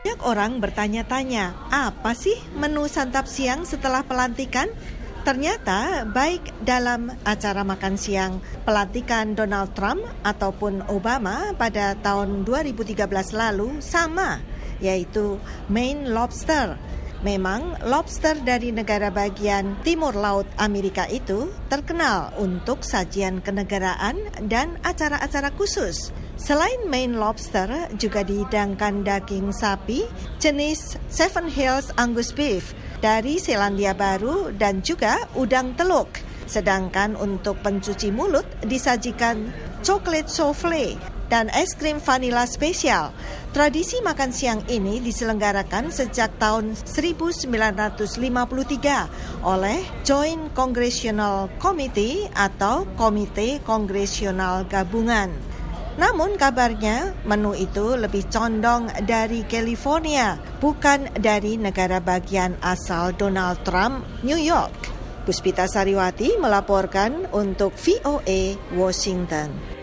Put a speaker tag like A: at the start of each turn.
A: Banyak orang bertanya-tanya, apa sih menu santap siang setelah pelantikan? Ternyata baik dalam acara makan siang pelantikan Donald Trump ataupun Obama pada tahun 2013 lalu sama, yaitu Maine lobster. Memang lobster dari negara bagian timur laut Amerika itu terkenal untuk sajian kenegaraan dan acara-acara khusus. Selain Maine lobster, juga dihidangkan daging sapi jenis Seven Hills Angus Beef dari Selandia Baru dan juga udang teluk. Sedangkan untuk pencuci mulut disajikan coklat souffle dan es krim vanila spesial. Tradisi makan siang ini diselenggarakan sejak tahun 1953 oleh Joint Congressional Committee atau Komite Kongresional Gabungan. Namun kabarnya menu itu lebih condong dari California, bukan dari negara bagian asal Donald Trump, New York. Puspita Sariwati melaporkan untuk VOA Washington.